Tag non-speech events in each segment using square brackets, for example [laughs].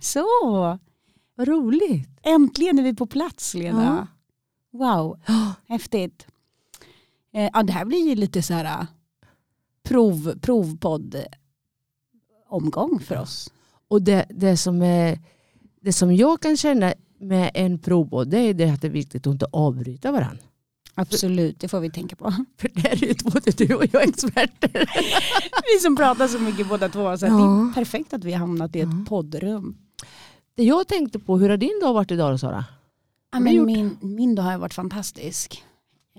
Så, Vad roligt. äntligen är vi på plats Lena. Wow, häftigt. Eh, ja, det här blir ju lite så här prov, provpodd omgång för oss. Och det, det, som är, det som jag kan känna med en provbåt det är det att det är viktigt att inte avbryta varandra. Absolut, det får vi tänka på. [laughs] För det är ju både du och jag experter. [laughs] Vi som pratar så mycket båda två. Så att det Ja. är perfekt att vi har hamnat i ett Ja. poddrum. Det jag tänkte på, hur har din dag varit idag då, Sara? Ja, men min, min dag har varit fantastisk.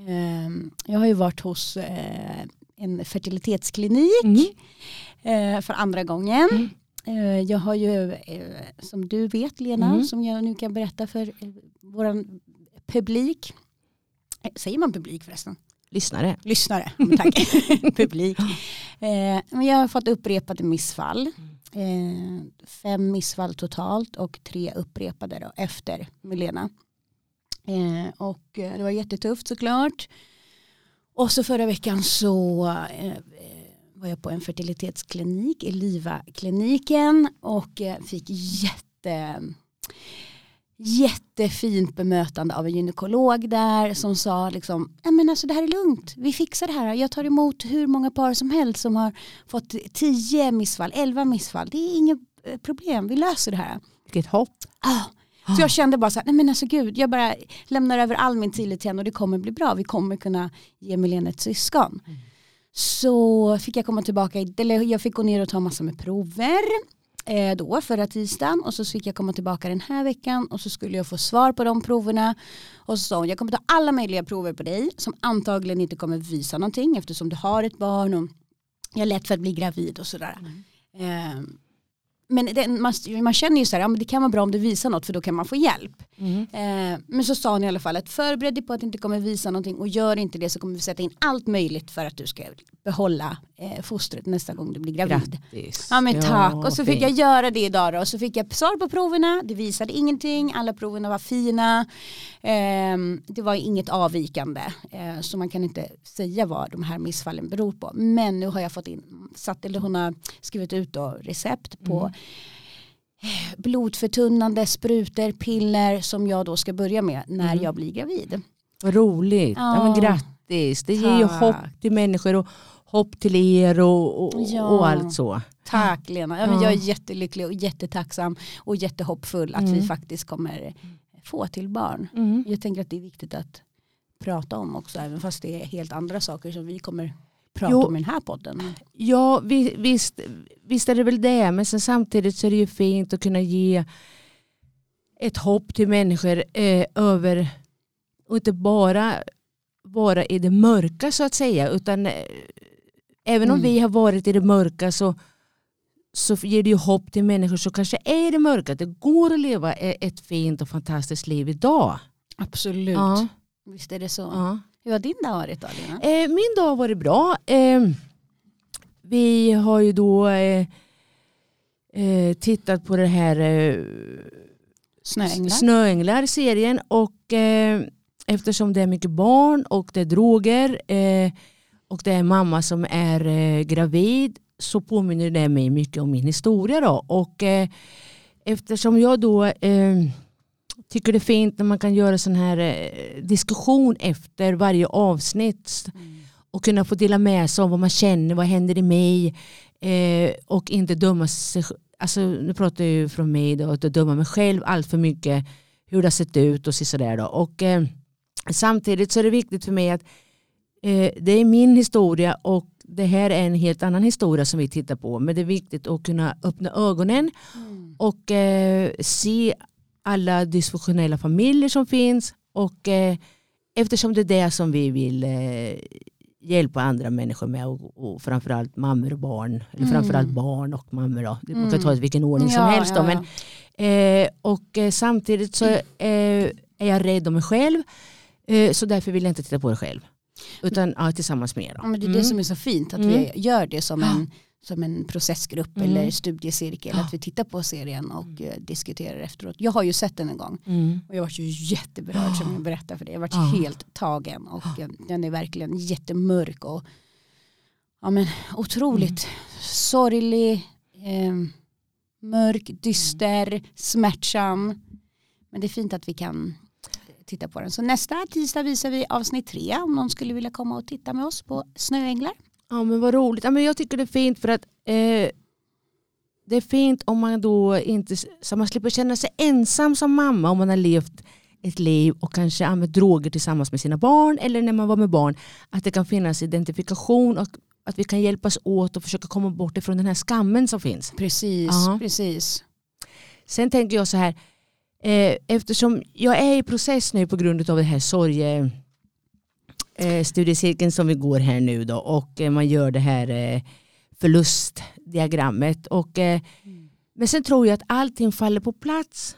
Ehm, Jag har ju varit hos eh, en fertilitetsklinik Mm. eh, för andra gången. Mm. Eh, Jag har ju, som du vet Lena, Mm. som jag nu kan berätta för vår publik. Säger man publik förresten? Lyssnare. Lyssnare, tack. [laughs] publik. Men jag har fått upprepade missfall. Eh, fem missfall totalt och tre upprepade då, efter Milena. Eh, och eh, det var jättetufft såklart. Och så förra veckan så eh, eh var jag på en fertilitetsklinik, Eliva-kliniken och eh, fick jätte jättefint bemötande av en gynekolog där som sa liksom, "Ja, men alltså det här är lugnt, vi fixar det här. Jag tar emot hur många par som helst som har fått 10 missfall, 11 missfall. Det är inget eh, problem, vi löser det här. Vilket hopp. Ah. Så jag kände bara så här, nej men alltså gud, jag bara lämnar över all min tillit till henne och det kommer bli bra. Vi kommer kunna ge Milena ett syskon. Så fick jag komma tillbaka, eller jag fick gå ner och ta massor med prover eh, då förra tisdagen och så fick jag komma tillbaka den här veckan och så skulle jag få svar på de proverna. Och så sa hon, jag kommer ta alla möjliga prover på dig som antagligen inte kommer visa någonting eftersom du har ett barn och jag är lätt för att bli gravid och sådär. Eh, men den, man, man känner ju så här, ja, men det kan vara bra om du visar något för då kan man få hjälp. Eh, men så sa hon i alla fall att förbered dig på att det inte kommer visa någonting och gör inte det så kommer vi sätta in allt möjligt för att du ska behålla eh, fostret nästa gång du blir gravid. Grattis. Ja men tack och så fick fint. jag göra det idag då och så fick jag svar på proverna, det visade ingenting, alla proverna var fina, Ehm, det var inget avvikande eh, så man kan inte säga vad de här missfallen beror på. Men nu har jag fått in, satt, eller hon har skrivit ut då recept på Mm. Blodförtunnande sprutor, piller som jag då ska börja med när Mm. jag blir gravid. Vad roligt. Ja. men Ja. grattis. Det ger ju hopp till människor och hopp till er och, och, Ja. och allt så. Tack Lena, ja, men Ja. jag är jättelycklig och jättetacksam och jättehoppfull att vi Mm. faktiskt kommer få till barn. Mm. Jag tänker att det är viktigt att prata om också, även fast det är helt andra saker som vi kommer prata Jo. om i den här podden. Ja vi, visst, visst är det väl det men sen samtidigt så är det ju fint att kunna ge ett hopp till människor eh, över och inte bara vara i det mörka så att säga utan eh, även om Mm. vi har varit i det mörka så, så ger det ju hopp till människor som kanske är i det mörka. Det går att leva e- ett fint och fantastiskt liv idag. Absolut. Ja, Visst är det så. ja. Hur har din dag varit då Lena? Eh, min dag har varit bra. Eh, vi har ju då eh, eh, tittat på det här eh, Snöänglar? Snöänglar-serien och eh, eftersom det är mycket barn och det är droger eh, och det är mamma som är gravid så påminner det mig mycket om min historia då och eftersom jag då tycker det är fint när man kan göra sån här eh, diskussion efter varje avsnitt Mm. och kunna få dela med sig av vad man känner, vad händer i mig eh, och inte döma sig Alltså, nu pratar jag ju från mig då, att döma mig själv allt för mycket hur det har sett ut och sådär då. Och eh, samtidigt så är det viktigt för mig att eh, det är min historia och det här är en helt annan historia som vi tittar på. Men det är viktigt att kunna öppna ögonen Mm. och eh, se alla dysfunktionella familjer som finns och eh, eftersom det är det som vi vill eh, hjälpa andra människor med och, och framförallt mammor och barn eller Mm. framförallt barn och mammor då. Kan Mm. ta det i vilken ordning som Ja, helst då, ja, men Eh, och eh, samtidigt så eh, är jag rädd om mig själv. Eh, så därför vill jag inte titta på det själv. Utan ja, tillsammans med er. Då. Ja, men det är Mm. det som är så fint, att Mm. vi gör det som en, som en processgrupp Mm. eller studiecirkel. Att vi tittar på serien och eh, diskuterar efteråt. Jag har ju sett den en gång Mm. och jag var ju jätteberörd som jag berättade för det. Jag var Ja. helt tagen och eh, den är verkligen jättemörk och ja, men, otroligt Mm. sorglig. Eh, Mörk, dyster, smärtsam. Men det är fint att vi kan titta på den. Så nästa tisdag visar vi avsnitt tre om någon skulle vilja komma och titta med oss på Snöänglar. Ja men vad roligt. Ja, men jag tycker det är fint för att eh, det är fint om man då inte, så man slipper känna sig ensam som mamma om man har levt ett liv och kanske använt droger tillsammans med sina barn eller när man var med barn. Att det kan finnas identifikation och att vi kan hjälpas åt och försöka komma bort ifrån den här skammen som finns. Precis, Ja. precis. Sen tänker jag så här, eh, eftersom jag är i process nu på grund av det här sorge eh, studiecirkeln som vi går här nu då och eh, man gör det här eh, förlustdiagrammet. Och, eh, Men sen tror jag att allting faller på plats.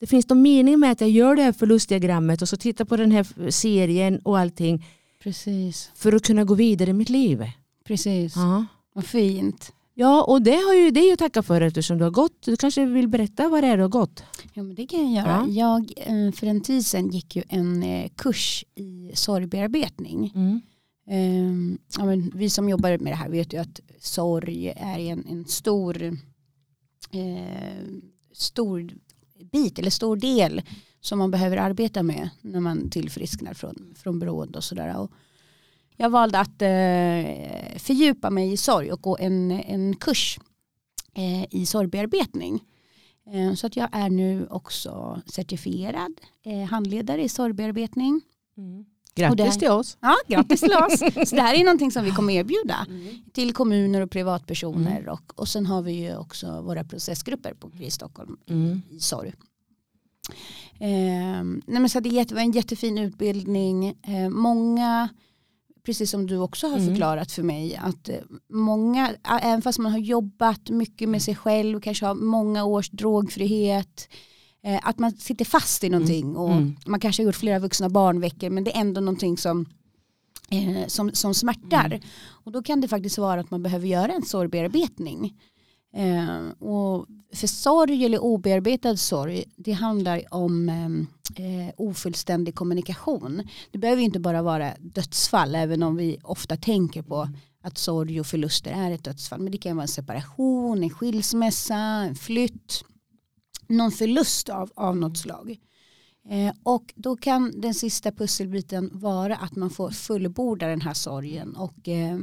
Det finns någon mening med att jag gör det här förlustdiagrammet och så tittar på den här serien och allting Precis, för att kunna gå vidare i mitt liv. precis. Ja. Vad fint. Ja, och det, har ju, det är ju att tacka för eftersom du har gått. Du kanske vill berätta vad det är du har gått? Ja, men det kan jag göra. Jag, eh, för en tid sedan gick ju en eh, kurs i sorgbearbetning. Mm. Ehm, ja, men vi som jobbar med det här vet ju att sorg är en, en stor, eh, stor bit eller stor del som man behöver arbeta med när man tillfrisknar från, från beroende och sådär. Och Jag valde att eh, fördjupa mig i sorg och gå en, en kurs eh, i sorgbearbetning. Eh, så att jag är nu också certifierad eh, handledare i sorgbearbetning. Det Grattis här- till oss. Ja, grattis till oss. Så det här är någonting som vi kommer erbjuda till kommuner och privatpersoner. Och, och sen har vi ju också våra processgrupper på KRI Stockholm Mm. i sorg. Eh, nej men så det var en jättefin utbildning. Eh, många, precis som du också har Mm. förklarat för mig, att eh, många, även fast man har jobbat mycket med sig själv, kanske har många års drogfrihet, eh, att man sitter fast i någonting och Mm. man kanske har gjort flera vuxna barnveckor men det är ändå någonting som eh, som, som smärtar. Mm. Och då kan det faktiskt vara att man behöver göra en sorgbearbetning. Eh, och för sorg eller obearbetad sorg, det handlar om ehm, eh, ofullständig kommunikation. Det behöver inte bara vara dödsfall, även om vi ofta tänker på att sorg och förluster är ett dödsfall. Men det kan vara en separation, en skilsmässa, en flytt, någon förlust av, av något slag. Eh, och då kan den sista pusselbiten vara att man får fullborda den här sorgen och eh,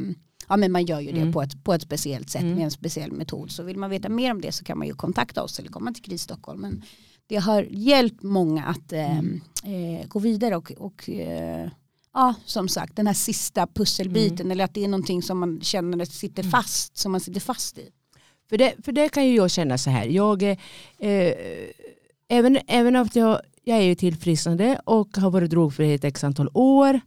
ja, men man gör ju det Mm. på, ett, på ett speciellt sätt Mm. med en speciell metod. Så vill man veta mer om det så kan man ju kontakta oss eller komma till KRIS Stockholm. Men det har hjälpt många att ehm, eh, gå vidare och, och eh, ja, som sagt den här sista pusselbiten eller att det är någonting som man känner att sitter fast, som man sitter fast i. För det, för det kan ju jag känna så här. Jag, eh, eh, även, även om jag, jag är ju tillfrisknande och har varit drogfri ett x antal år.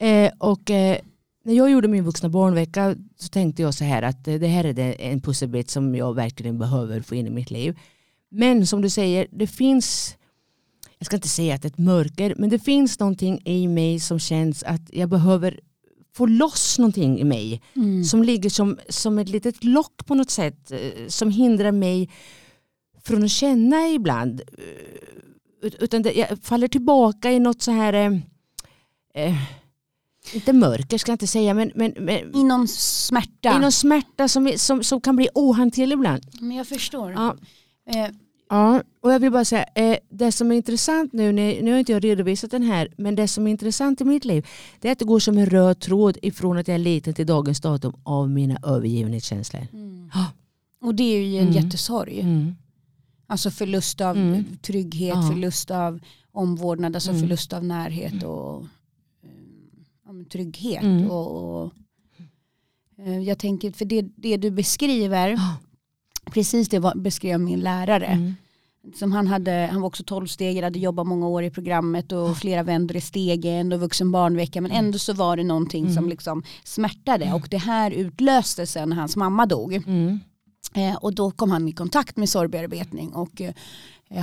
Eh, och eh, när jag gjorde min vuxna barnvecka så tänkte jag så här att eh, det här är en pusselbit som jag verkligen behöver få in i mitt liv. Men som du säger, det finns, jag ska inte säga att det är ett mörker, men det finns någonting i mig som känns att jag behöver få loss någonting i mig som ligger som, som ett litet lock på något sätt eh, som hindrar mig från att känna ibland. Eh, ut- Utan det, jag faller tillbaka i något så här, eh, inte mörker ska jag inte säga, men, men, men I någon smärta. i någon smärta som, som, som kan bli ohanterlig ibland. Men jag förstår. Ja, Eh, Ja, och jag vill bara säga, eh, det som är intressant nu, nu nu har inte jag redovisat den här, men det som är intressant i mitt liv, det är att det går som en röd tråd ifrån att jag är liten till dagens datum av mina övergivenhetskänslor. Ja. Och det är ju en Mm. jättesorg. Mm. Alltså förlust av Mm. trygghet, Ja. förlust av omvårdnad, alltså Mm. förlust av närhet och ja, men trygghet. Mm. Och, och, eh, jag tänker, för det, det du beskriver, Ja. precis det var, beskrev min lärare. Mm. Som han, hade, han var också tolvstegare, hade jobbat många år i programmet och flera vändor i stegen och vuxen barnvecka. Men ändå så var det någonting som Mm. liksom smärtade. Och det här utlöste sen när hans mamma dog. Mm. Eh, och då kom han i kontakt med sorgbearbetning och eh,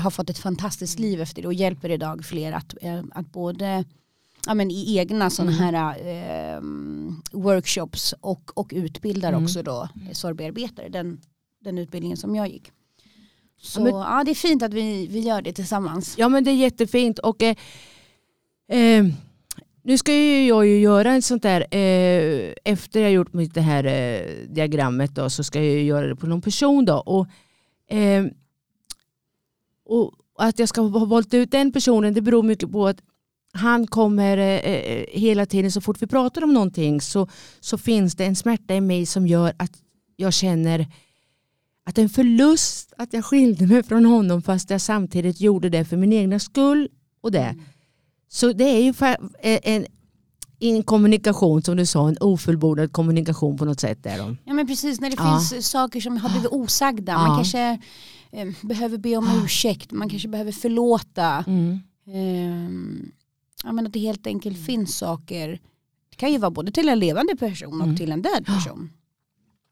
har fått ett fantastiskt liv efter det och hjälper idag fler att, eh, att både ja, men i egna sådana Mm. här eh, workshops och, och utbildar Mm. också då sorgbearbetare, den, den utbildningen som jag gick. Så men- ja, det är fint att vi, vi gör det tillsammans. Ja men det är jättefint och eh, eh, nu ska ju jag ju göra en sånt där, eh, efter jag gjort mitt det här eh, diagrammet då, så ska jag göra det på någon person då. Och Eh, och att jag ska ha valt ut den personen det beror mycket på att han kommer eh, eh, hela tiden så fort vi pratar om någonting så, så finns det en smärta i mig som gör att jag känner att en förlust att jag skilde mig från honom fast jag samtidigt gjorde det för min egna skull. och det. Mm. Så det är ju en, en kommunikation som du sa, en ofullbordad kommunikation på något sätt. Där Ja men precis, när det ja. finns saker som har blivit osagda. Ja. Man kanske eh, behöver be om ursäkt, man kanske behöver förlåta. Mm. Eh, ja, men att det helt enkelt finns saker, det kan ju vara både till en levande person och mm. till en död person.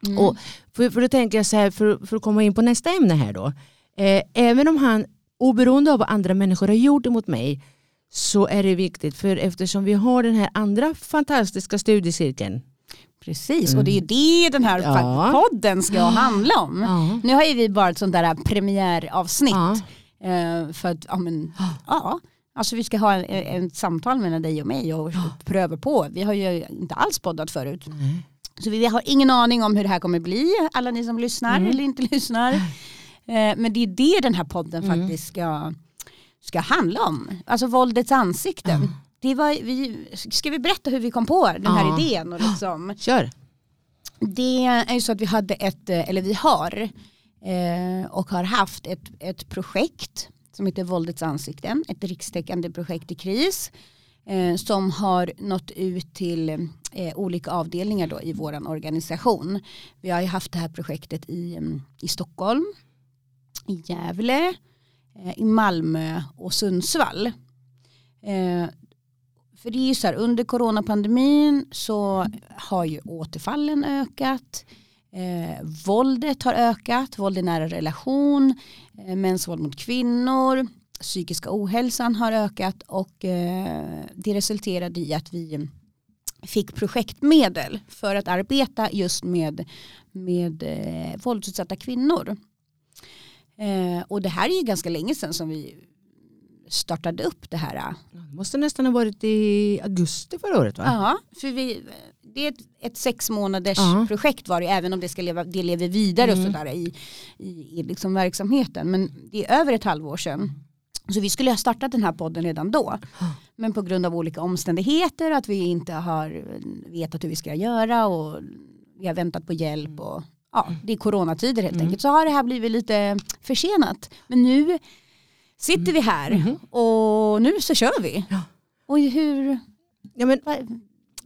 Mm. Och för, för då tänker jag så här, för, för att komma in på nästa ämne här då. Eh, även om han, oberoende av vad andra människor har gjort emot mig, så är det viktigt för eftersom vi har den här andra fantastiska studiecirkeln Precis, mm. och det är ju det den här ja. podden ska handla om. Ja. Nu har ju vi bara ett sånt där premiäravsnitt. Ja. Uh, för att, ja men, ja. Alltså vi ska ha ett samtal mellan dig och mig och pröva på. Vi har ju inte alls poddat förut. Mm. Så vi har ingen aning om hur det här kommer bli, alla ni som lyssnar mm. eller inte lyssnar. Uh, men det är det den här podden mm. faktiskt ska ska handla om. Alltså våldets ansikten. Det var, vi, ska vi berätta hur vi kom på den här ja. idén? Och liksom. Kör. Det är ju så att vi hade ett, eller vi har eh, och har haft ett, ett projekt som heter Våldets ansikten. Ett rikstäckande projekt i kris eh, som har nått ut till eh, olika avdelningar då i vår organisation. Vi har ju haft det här projektet i, mm, i Stockholm, i Gävle, Eh, i Malmö och Sundsvall. Eh, för det är ju så här, under coronapandemin så har ju återfallen ökat. Eh, våldet har ökat, våld i nära relation, eh, mäns våld mot kvinnor, psykiska ohälsan har ökat och eh, det resulterade i att vi fick projektmedel för att arbeta just med, med eh, våldsutsatta kvinnor. Eh, och det här är ju ganska länge sedan som vi startade upp det här. Det måste nästan ha varit i augusti förra året va? Ja, för vi, det är ett, ett sex månaders uh projekt var det även om det ska leva, det lever vidare mm. och sådär i, i, i liksom verksamheten. Men det är över ett halvår sedan. Så vi skulle ha startat den här podden redan då. Men på grund av olika omständigheter, att vi inte har vetat hur vi ska göra och vi har väntat på hjälp och ja, det är coronatider helt mm. enkelt, så har det här blivit lite försenat. Men nu sitter vi här mm. och nu så kör vi. Ja. Och hur, ja, men,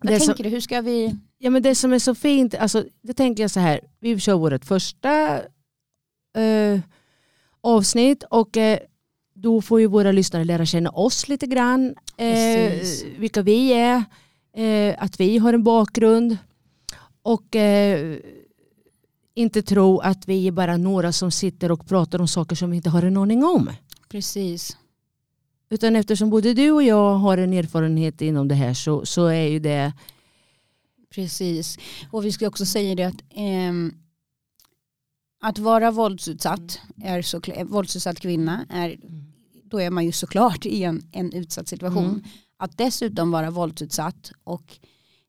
vad, vad tänker som, du, hur ska vi? Ja men det som är så fint, alltså, det tänker jag så här, vi kör vårt första eh, avsnitt och eh, då får ju våra lyssnare lära känna oss lite grann, eh, vilka vi är, eh, att vi har en bakgrund och eh, inte tro att vi är bara några som sitter och pratar om saker som vi inte har en aning om. Precis. Utan eftersom både du och jag har en erfarenhet inom det här så, så är ju det... Precis. Och vi ska också säga det att eh, att vara våldsutsatt, är så, våldsutsatt kvinna, är, då är man ju såklart i en, en utsatt situation. Mm. Att dessutom vara våldsutsatt och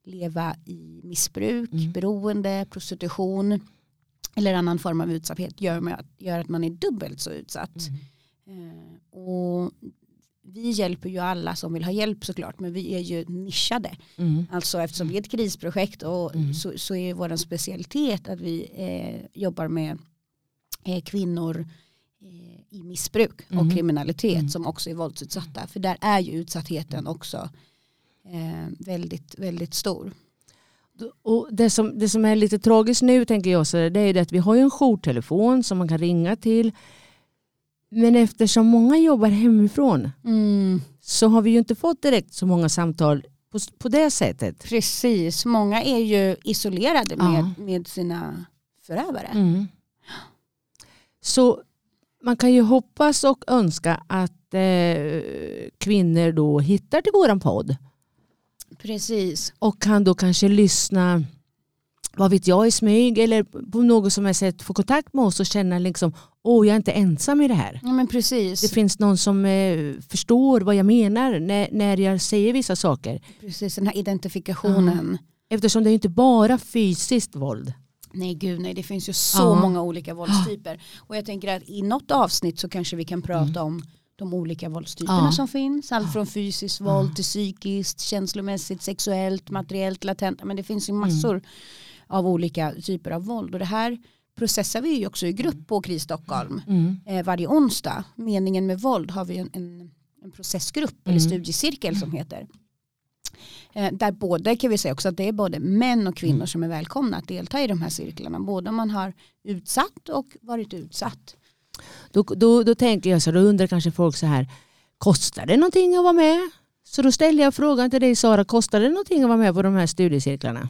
leva i missbruk, mm. beroende, prostitution eller annan form av utsatthet gör, gör att man är dubbelt så utsatt. Mm. Eh, och vi hjälper ju alla som vill ha hjälp såklart men vi är ju nischade. Mm. Alltså eftersom vi är ett krisprojekt och mm. så, så, är vår specialitet att vi eh, jobbar med eh, kvinnor eh, i missbruk och mm. kriminalitet mm. som också är våldsutsatta. För där är ju utsattheten också eh, väldigt, väldigt stor. Och det, som, det som är lite tragiskt nu tänker jag så det är det att vi har ju en jourtelefon som man kan ringa till. Men eftersom många jobbar hemifrån mm. så har vi ju inte fått direkt så många samtal på, på det sättet. Precis, många är ju isolerade ja. med, med sina förövare. Mm. Så man kan ju hoppas och önska att eh, kvinnor då hittar till våran podd Precis. Och kan då kanske lyssna vad vet jag i smyg eller på något som jag sett få kontakt med oss och känna liksom åh jag är inte ensam i det här. Ja, men precis. Det finns någon som eh, förstår vad jag menar när, när jag säger vissa saker. Precis den här identifikationen. Ja. Eftersom det är inte bara fysiskt våld. Nej gud nej det finns ju så Ja. många olika våldstyper. Och jag tänker att i något avsnitt så kanske vi kan prata om de olika våldstyperna Mm. Ja. som finns. Allt från fysiskt våld till psykiskt, känslomässigt, sexuellt, materiellt, latent. Men det finns ju massor av olika typer av våld. Och det här processar vi ju också i grupp på KRIS Stockholm Mm. eh, varje onsdag. Meningen med våld har vi en, en, en processgrupp eller Mm. studiecirkel som heter. Eh, där både kan vi säga också att det är både män och kvinnor som är välkomna att delta i de här cirklarna. Både om man har utsatt och varit utsatt. Då, då, då tänker jag så, då undrar kanske folk så här, kostar det någonting att vara med? Så då ställer jag frågan till dig Sara, kostar det någonting att vara med på de här studiecirklarna?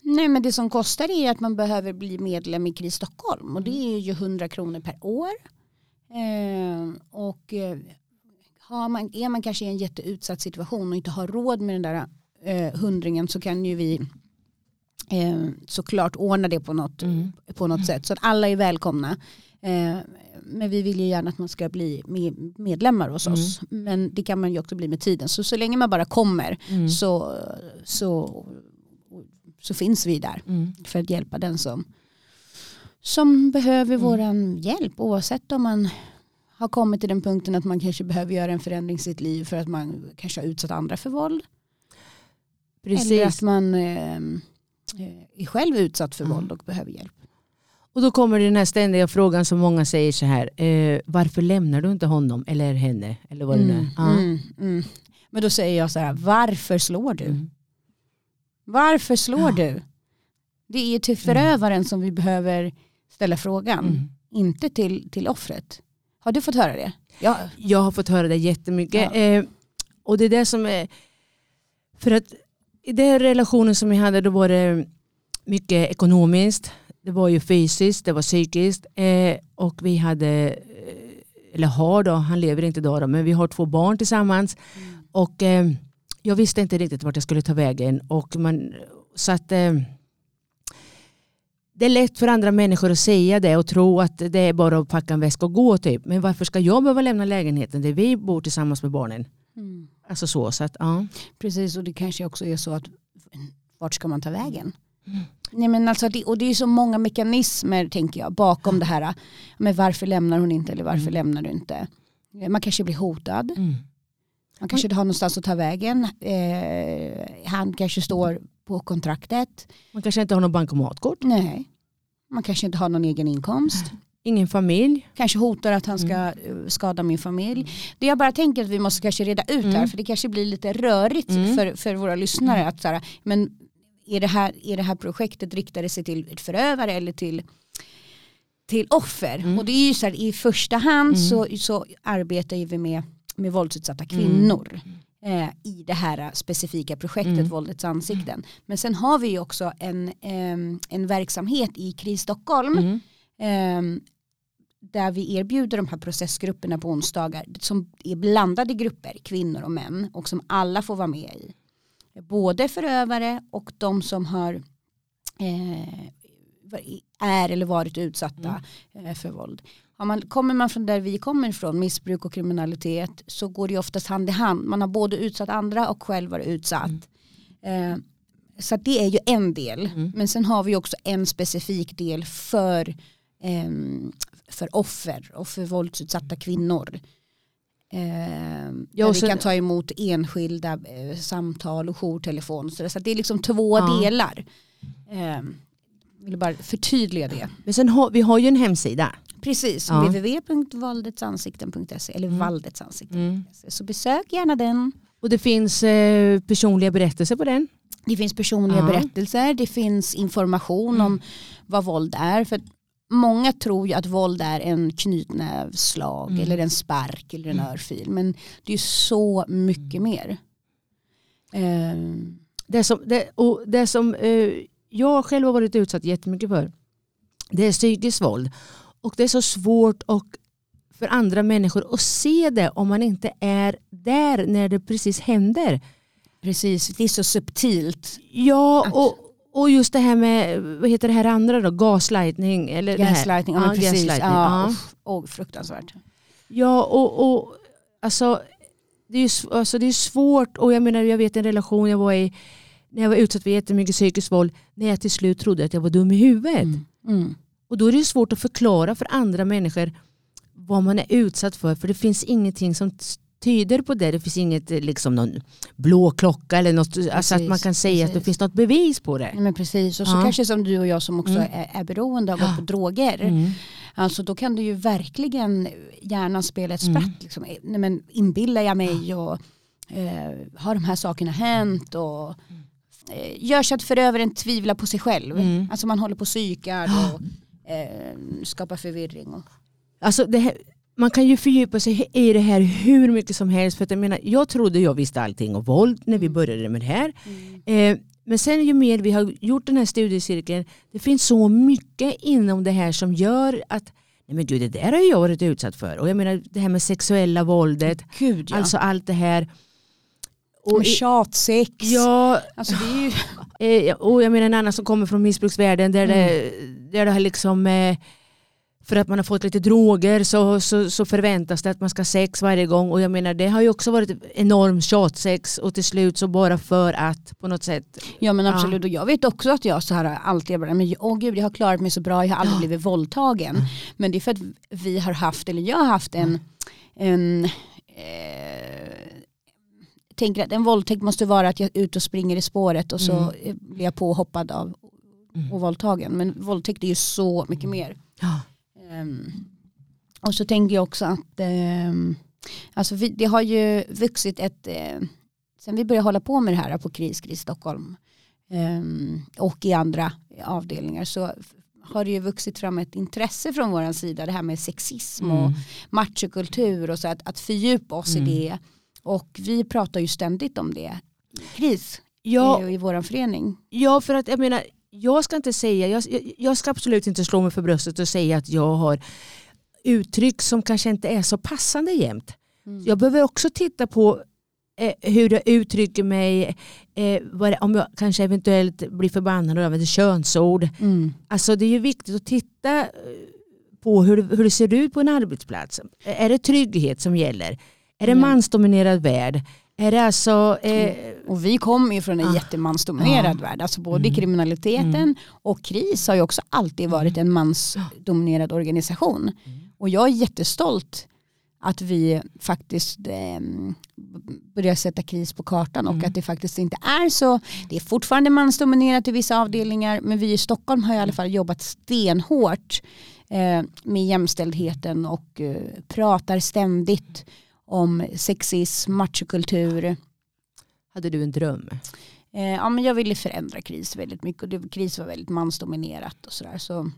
Nej men det som kostar är att man behöver bli medlem i KRIS Stockholm och det är ju 100 kronor per år. Eh, och har man, är man kanske i en jätteutsatt situation och inte har råd med den där eh, hundringen så kan ju vi eh, såklart ordna det på något, Mm. på något sätt. Så att alla är välkomna. Eh, men vi vill ju gärna att man ska bli med, medlemmar hos oss. Men det kan man ju också bli med tiden. Så så länge man bara kommer Mm. så, så, så finns vi där Mm. för att hjälpa den som, som behöver våran hjälp oavsett om man har kommit till den punkten att man kanske behöver göra en förändring i sitt liv för att man kanske har utsatt andra för våld. Eller att Precis. man eh, eh, är själv utsatt för Mm. våld och behöver hjälp. Och då kommer den här ständiga frågan som många säger så här, eh, varför lämnar du inte honom eller henne? Eller vad det nu är. Mm, mm, mm. Men då säger jag så här, varför slår du? Mm. Varför slår Ja. du? Det är till förövaren som vi behöver ställa frågan, Mm. inte till, till offret. Har du fått höra det? Ja. Jag har fått höra det jättemycket. Ja. Eh, och det är det som är... För att i den relationen som jag hade då var det mycket ekonomiskt. Det var ju fysiskt, det var psykiskt. Eh, och vi hade, eh, eller har då, han lever inte idag då, men vi har två barn tillsammans. Och eh, jag visste inte riktigt vart jag skulle ta vägen. Och man, så att... Eh, det är lätt för andra människor att säga det och tro att det är bara att packa en väska och gå typ. Men varför ska jag behöva lämna lägenheten där vi bor tillsammans med barnen? Mm. Alltså så, så att ja. Precis och det kanske också är så att vart ska man ta vägen? Nej, men alltså det, och det är så många mekanismer tänker jag bakom det här. Men varför lämnar hon inte eller varför Mm. lämnar du inte? Man kanske blir hotad. Mm. Man kanske inte har någonstans att ta vägen. Eh, han kanske står på kontraktet. Man kanske inte har någon bankomatkort, Nej. Man kanske inte har någon egen inkomst. ingen familj. Kanske hotar att han ska eh, skada min familj. Det jag bara tänker att vi måste kanske reda ut här Mm. för det kanske blir lite rörigt Mm. för, för våra lyssnare. Att så här, men är det, här, är det här projektet riktade sig till förövare eller till, till offer? Mm. Och det är ju så här, i första hand Mm. så, så arbetar vi med, med våldsutsatta kvinnor. Eh, i det här specifika projektet Mm. Våldets ansikten. Men sen har vi ju också en, ehm, en verksamhet i KRIS Stockholm Mm. Ehm, där vi erbjuder de här processgrupperna på onsdagar som är blandade grupper, kvinnor och män och som alla får vara med i. Både förövare och de som har eh, är eller varit utsatta eh, för våld. Har man, kommer man från där vi kommer ifrån, missbruk och kriminalitet, så går det oftast hand i hand. Man har både utsatt andra och själv varit utsatt. Eh, så det är ju en del. Mm. Men sen har vi också en specifik del för, ehm, för offer och för våldsutsatta kvinnor. Ehm, Ja, vi kan ta emot enskilda eh, samtal och jourtelefon. Så, det- så att det är liksom två Ja. delar. Jag vill bara förtydliga det. Men sen har vi har ju en hemsida. Precis, Ja. www.valdetsansikten.se eller Mm. valdetsansikten.se. Så besök gärna den. Och det finns eh, personliga berättelser på den. Det finns personliga Ja. berättelser, det finns information om vad våld är. För många tror ju att våld är en knytnävsslag Mm. eller en spark eller en örfil. Men det är så mycket mer. Ehm, Det som, det, och det som eh, jag själv har varit utsatt jättemycket för det är psykiskt våld. Och det är så svårt och för andra människor att se det om man inte är där när det precis händer. precis, det är så subtilt. Ja, och, och just det här med, vad heter det här andra då, gaslightning? Eller det här. Gaslightning, ja, precis. gaslightning, Ja, åh, fruktansvärt. Ja, och, och alltså, det är ju alltså, det är svårt och jag menar jag vet en relation jag var i när jag var utsatt för jättemycket psykisk våld, när jag till slut trodde att jag var dum i huvudet. Mm. Mm. Och då är det svårt att förklara för andra människor vad man är utsatt för, för det finns ingenting som tyder på det. Det finns inget liksom någon blå klocka eller något, alltså att man kan säga precis. att det finns något bevis på det. Men precis, och så Ja. kanske som du och jag som också Mm. är, är beroende av att gå på droger. Mm. Alltså då kan du ju verkligen hjärnan spela ett Mm. spratt. Liksom. Nej, men inbillar jag mig och eh, har de här sakerna hänt och eh, gör så att förövaren tvivlar på sig själv. Mm. Alltså man håller på psykar och eh, skapar förvirring. Och, Alltså det här, man kan ju fördjupa sig i det här hur mycket som helst. För att jag, menar, jag trodde jag visste allting om våld när vi började med det här. Eh, men sen ju mer vi har gjort den här studiecirkeln, det finns så mycket inom det här som gör att Nej men gud, det där har jag varit utsatt för. Och jag menar det här med sexuella våldet, Gud ja. alltså allt det här. och i- tjatsex. ja, Alltså ju, Eh, och jag menar en annan som kommer från missbruksvärlden där, det, där det har liksom eh, för att man har fått lite droger så, så, så förväntas det att man ska ha sex varje gång och jag menar det har ju också varit enorm tjatsex och till slut så bara för att på något sätt ja men absolut och jag vet också att jag så här alltid bara, men åh gud jag har klarat mig så bra, jag har aldrig blivit våldtagen. Men det är för att vi har haft, eller jag har haft en, en eh, tänker att en våldtäkt måste vara att jag är ute och springer i spåret och så Mm. blir jag påhoppad av och våldtagen. Men våldtäkt är ju så mycket mer. ja, och så tänker jag också att ehm, alltså vi, det har ju vuxit ett, eh, sen vi började hålla på med det här på KRIS, KRIS Stockholm ehm, och i andra avdelningar så har det ju vuxit fram ett intresse från vår sida det här med sexism och Mm. machokultur och så att, att fördjupa oss Mm. i det och vi pratar ju ständigt om det i KRIS ja, eh, i vår förening. ja för att jag menar jag ska inte säga, jag, jag- ska absolut inte slå mig för bröstet och säga att jag har uttryck som kanske inte är så passande jämt. Mm. Jag behöver också titta på eh, hur jag uttrycker mig, eh, det, om jag kanske eventuellt blir förbannad och använder könsord. Mm. Alltså det är ju viktigt att titta eh, på hur, hur det ser ut på en arbetsplats. Är det trygghet som gäller? Är det Mm. mansdominerad värld? Är det alltså... Eh, Och vi kommer ju från en Ah. jättemansdominerad värld. Alltså både Mm. kriminaliteten Mm. och KRIS har ju också alltid varit en mansdominerad organisation. Och jag är jättestolt att vi faktiskt eh, börjar sätta KRIS på kartan och Mm. att det faktiskt inte är så. Det är fortfarande mansdominerat i vissa avdelningar men vi i Stockholm har i alla fall jobbat stenhårt eh, med jämställdheten och eh, pratar ständigt om sexism, machokultur. hade du en dröm? Eh, ja, men jag ville förändra KRIS väldigt mycket och det, KRIS var väldigt mansdominerat och sådär. Så,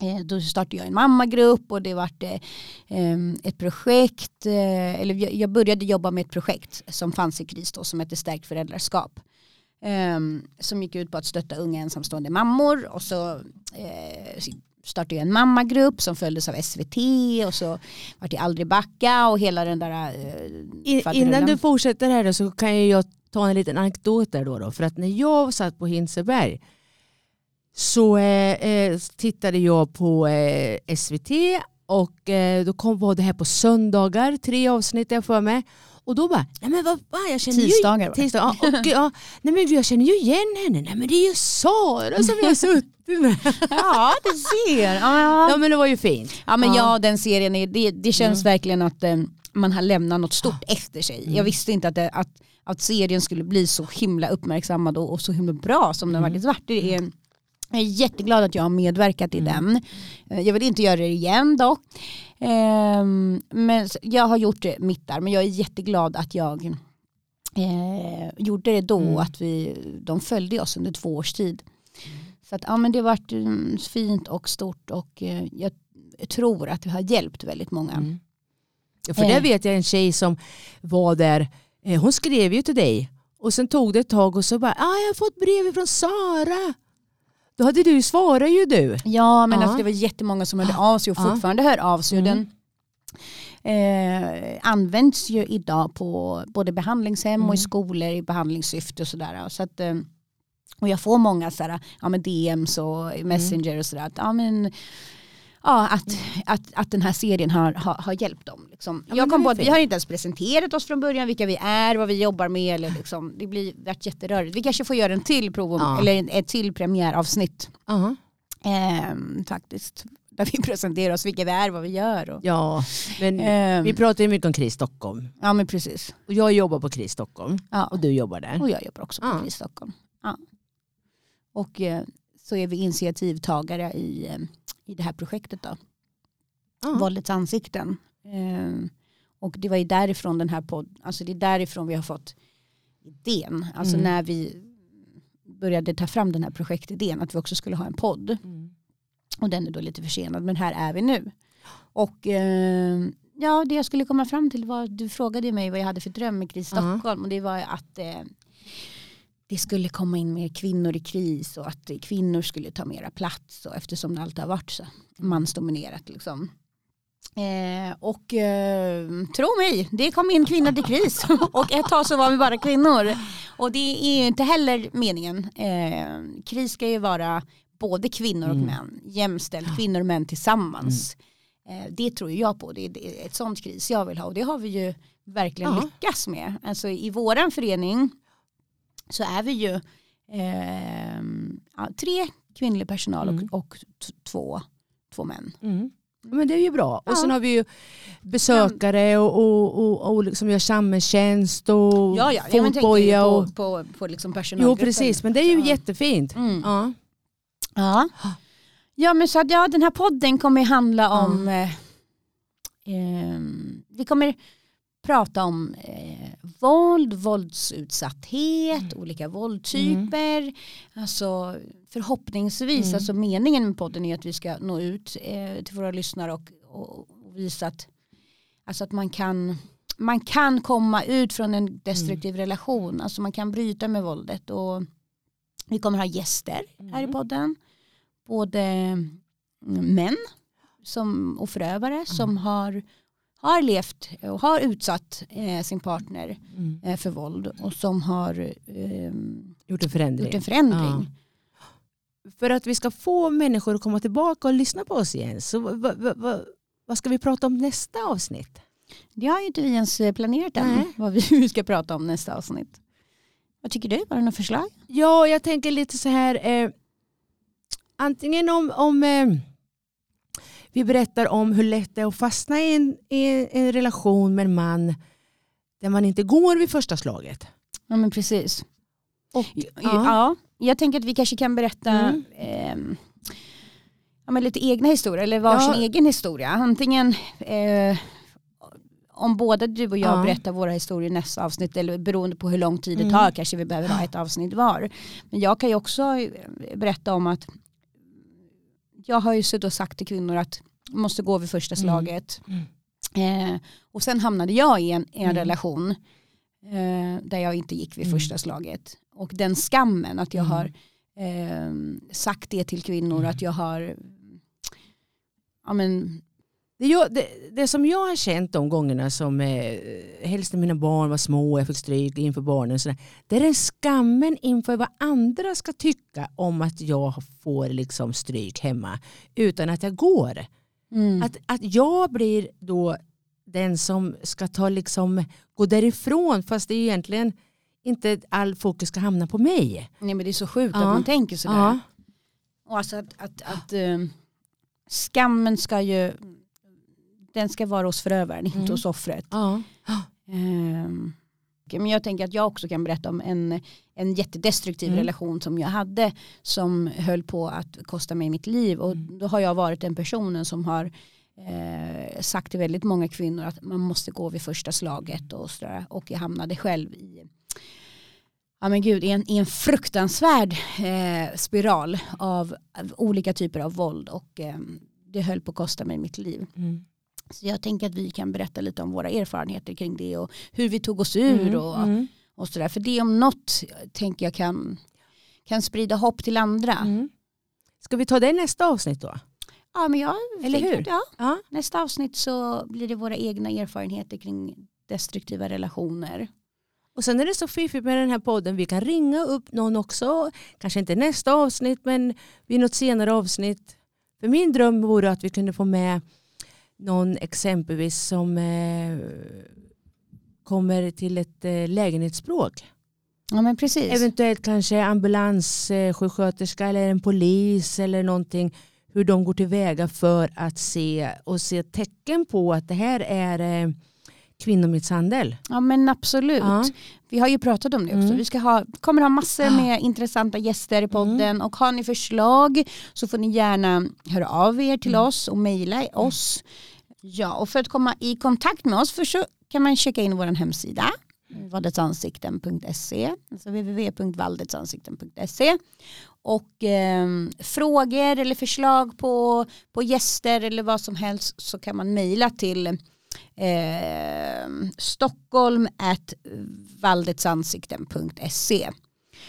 eh, då startade jag en mammagrupp och det vart eh, em, ett projekt, eh, eller jag, jag började jobba med ett projekt som fanns i KRIS då som hette Stärkt föräldraskap. Som gick ut på att stötta unga ensamstående mammor och så eh, startade jag en mammagrupp som följdes av SVT och så vart det Aldrig backa och hela den där eh, innan du fortsätter här då, så kan jag ta en liten anekdot där då, då. För att när jag satt på Hinseberg så eh, eh, tittade jag på eh, SVT och eh, då kom var det här på söndagar, tre avsnitt jag för mig. Och då bara, nej men vad fan jag känner Tisdagar ju var det. tisdag, ja, och, ja, nej men jag känner ju igen henne, nej men det är ju Sara som jag har suttit. [laughs] Ja, du ser. Ja, Ja men det var ju fint. Ja men Ja. ja, den serien, är, det, det känns verkligen att eh, man har lämnat något stort efter sig. Jag visste inte att, det, att, att serien skulle bli så himla uppmärksammad och, och så himla bra som den faktiskt varit. Det är, jag är jätteglad att jag har medverkat i den. Eh, Jag vill inte göra det igen dock. Ehm, men jag har gjort mitt där men jag är jätteglad att jag eh, gjorde det då Mm. att vi, de följde oss under två års tid. Så att, ja, men det har varit mm, fint och stort och eh, jag tror att vi har hjälpt väldigt många. Mm. Ja, för Eh. där vet jag en tjej som var där, eh, hon skrev ju till dig och sen tog det ett tag och så bara, ah, jag har fått brev från Sara. Då hade du svarat ju du. Ja men Ja. Alltså, det var jättemånga som hörde av sig och Ja. fortfarande hör av sig. Mm. Den eh, används ju idag på både behandlingshem och i Mm. skolor i behandlingssyfte och sådär. Så att, eh, och jag får många sådär, ja, men DMs och Messenger och sådär. Att, ja, men, ja, att, att, att den här serien har, har, har hjälpt dem. Liksom. Ja, jag kom på att vi har inte ens presenterat oss från början, vilka vi är, vad vi jobbar med. Eller liksom, det blir varit jätterörigt. Vi kanske får göra en till prov, Ja. eller en, ett till premiäravsnitt Ja. ehm, faktiskt. Där vi [laughs] presenterar oss, vilka vi är, vad vi gör. Och, ja, men ehm, vi pratar ju mycket om KRIS Stockholm. ja men precis. Och jag jobbar på KRIS Stockholm Ja. och du jobbar där. Och jag jobbar också på Ja. KRIS Stockholm. Ja. Och eh, så är vi initiativtagare i, eh, i det här projektet då. Ja. Våldets ansikten. Eh, och det var ju därifrån den här podden, alltså det är därifrån vi har fått idén. Alltså Mm. när vi började ta fram den här projektidén att vi också skulle ha en podd. Mm. Och den är då lite försenad men här är vi nu. Och eh, ja, det jag skulle komma fram till var, du frågade mig vad jag hade för dröm med Kris. Stockholm och det var att eh, det skulle komma in mer kvinnor i kris och att kvinnor skulle ta mera plats och eftersom det alltid har varit så mansdominerat liksom. Eh, och eh, tro mig, det kom in kvinnor till kris [laughs] och ett tag så var vi bara kvinnor. Och det är ju inte heller meningen. Eh, kris ska ju vara både kvinnor och Mm. män, jämställt, kvinnor och män tillsammans. Eh, det tror jag på, det är- det är ett sånt kris jag vill ha och det har vi ju verkligen Ja. lyckats med. Alltså i våran förening så är vi ju ja, tre kvinnlig personal Mm. och, och t- två, två män. Mm. Ja, Men det är ju bra. Och Ja. sen har vi ju besökare och, och, och, och liksom gör samhällstjänst och Ja, ja, fotboja. Och, på, på, på liksom jo personalgruppen. precis, men det är ju Ja. jättefint. Mm. Ja. Ja. ja men så att ja, den här podden kommer handla om eh, ehm, vi kommer prata om eh, våld, våldsutsatthet, olika våldtyper. Alltså förhoppningsvis, Mm. alltså meningen med podden är att vi ska nå ut eh, till våra lyssnare och, och, och visa att, alltså att man kan man kan komma ut från en destruktiv relation, alltså man kan bryta med våldet och vi kommer ha gäster här i Mm. podden. Både mm, män som, och förövare som har, har levt och har utsatt eh, sin partner Mm. eh, för våld och som har ehm, Gjort en förändring. gjort en förändring. För att vi ska få människor att komma tillbaka och lyssna på oss igen, så vad, ska vi prata om nästa avsnitt? Det har ju inte vi ens eh, planerat än Nej. vad vi [laughs] ska prata om nästa avsnitt. Vad tycker du? Var det något förslag? Ja, jag tänker lite så här. Eh, antingen om, om eh, vi berättar om hur lätt det är att fastna i en, i en relation med en man där man inte går vid första slaget. Ja men precis. Och, Ja. ja, jag tänker att vi kanske kan berätta Mm. ehm, ja, men lite egna historier eller varsin Ja. egen historia. Antingen eh, om båda du och jag Ja. berättar våra historier i nästa avsnitt eller beroende på hur lång tid det Mm. tar kanske vi behöver ha ett avsnitt var. Men jag kan ju också eh, berätta om att jag har ju suttit och sagt till kvinnor att måste gå vid första Mm. slaget. Mm. Eh, och sen hamnade jag i en, i en Mm. relation eh, där jag inte gick vid första slaget. Och den skammen att jag har eh, sagt det till kvinnor, att jag har ja, men, Det, jag, det, det som jag har känt de gångerna som eh, helst när mina barn var små och jag fick stryk inför barnen. sådär, det är den skammen inför vad andra ska tycka om att jag får liksom stryk hemma utan att jag går. mm, Att, att jag blir då den som ska ta liksom, gå därifrån fast det är egentligen inte all fokus ska hamna på mig. nej, men det är så sjukt Ja. att man tänker sådär. Ja. Och alltså att, att, att eh, skammen ska ju den ska vara hos förövaren, inte Mm. hos offret. Ja. Okej, men jag tänker att jag också kan berätta om en, en jättedestruktiv Mm. relation som jag hade som höll på att kosta mig mitt liv. Och Mm. då har jag varit den personen som har eh, sagt till väldigt många kvinnor att man måste gå vid första slaget och sådär. Och jag hamnade själv i Ja men gud, i en, i en fruktansvärd eh, spiral av, av olika typer av våld och eh, det höll på att kosta mig mitt liv. Mm. Så jag tänker att vi kan berätta lite om våra erfarenheter kring det och hur vi tog oss ur Mm. och, Mm. och sådär. För det om något tänker jag kan, kan sprida hopp till andra. Mm. Ska vi ta det i nästa avsnitt då? Ja men jag Eller hur? att, Ja, Ja. nästa avsnitt så blir det våra egna erfarenheter kring destruktiva relationer. Och sen är det så fiffigt med den här podden. Vi kan ringa upp någon också. Kanske inte nästa avsnitt men vid något senare avsnitt. För min dröm vore att vi kunde få med någon exempelvis som eh, kommer till ett eh, lägenhetsbråk. Ja men precis. Eventuellt kanske ambulanssjuksköterska eller en polis eller någonting. Hur de går tillväga för att se och se tecken på att det här är eh, kvinnomisshandel. Ja men absolut. Ja. Vi har ju pratat om det också. Mm. Vi ska ha, kommer ha massor Ah. med intressanta gäster i podden och har ni förslag så får ni gärna höra av er till Mm. oss och mejla oss. Ja och för att komma i kontakt med oss för så kan man checka in vår hemsida valdetsansikten.se alltså www.valdetsansikten.se och eh, frågor eller förslag på, på gäster eller vad som helst så kan man mejla till eh, stockholm at valdetsansikten.se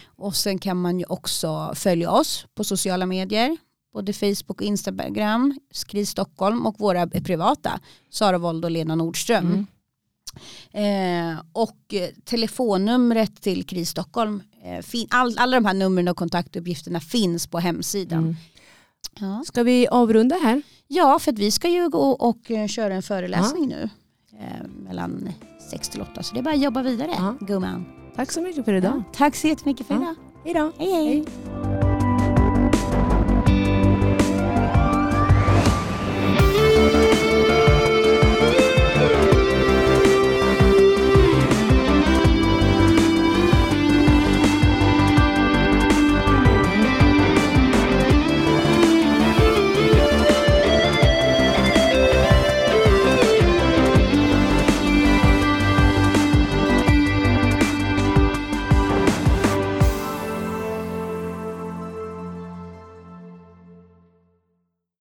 och sen kan man ju också följa oss på sociala medier både Facebook och Instagram, Skri Stockholm och våra privata, Sara Wold och Lena Nordström. Mm. Eh, och telefonnumret till KRIS Stockholm, eh, fin- all, alla de här numren och kontaktuppgifterna finns på hemsidan. Mm. Ja. Ska vi avrunda här? ja, för att vi ska ju gå och eh, köra en föreläsning nu eh, mellan 6 till 8 så det är bara att jobba vidare Ja. gumman. Tack så mycket för idag. Ja. Tack så jättemycket för Ja. idag. Hej då. hej. hej. Hej.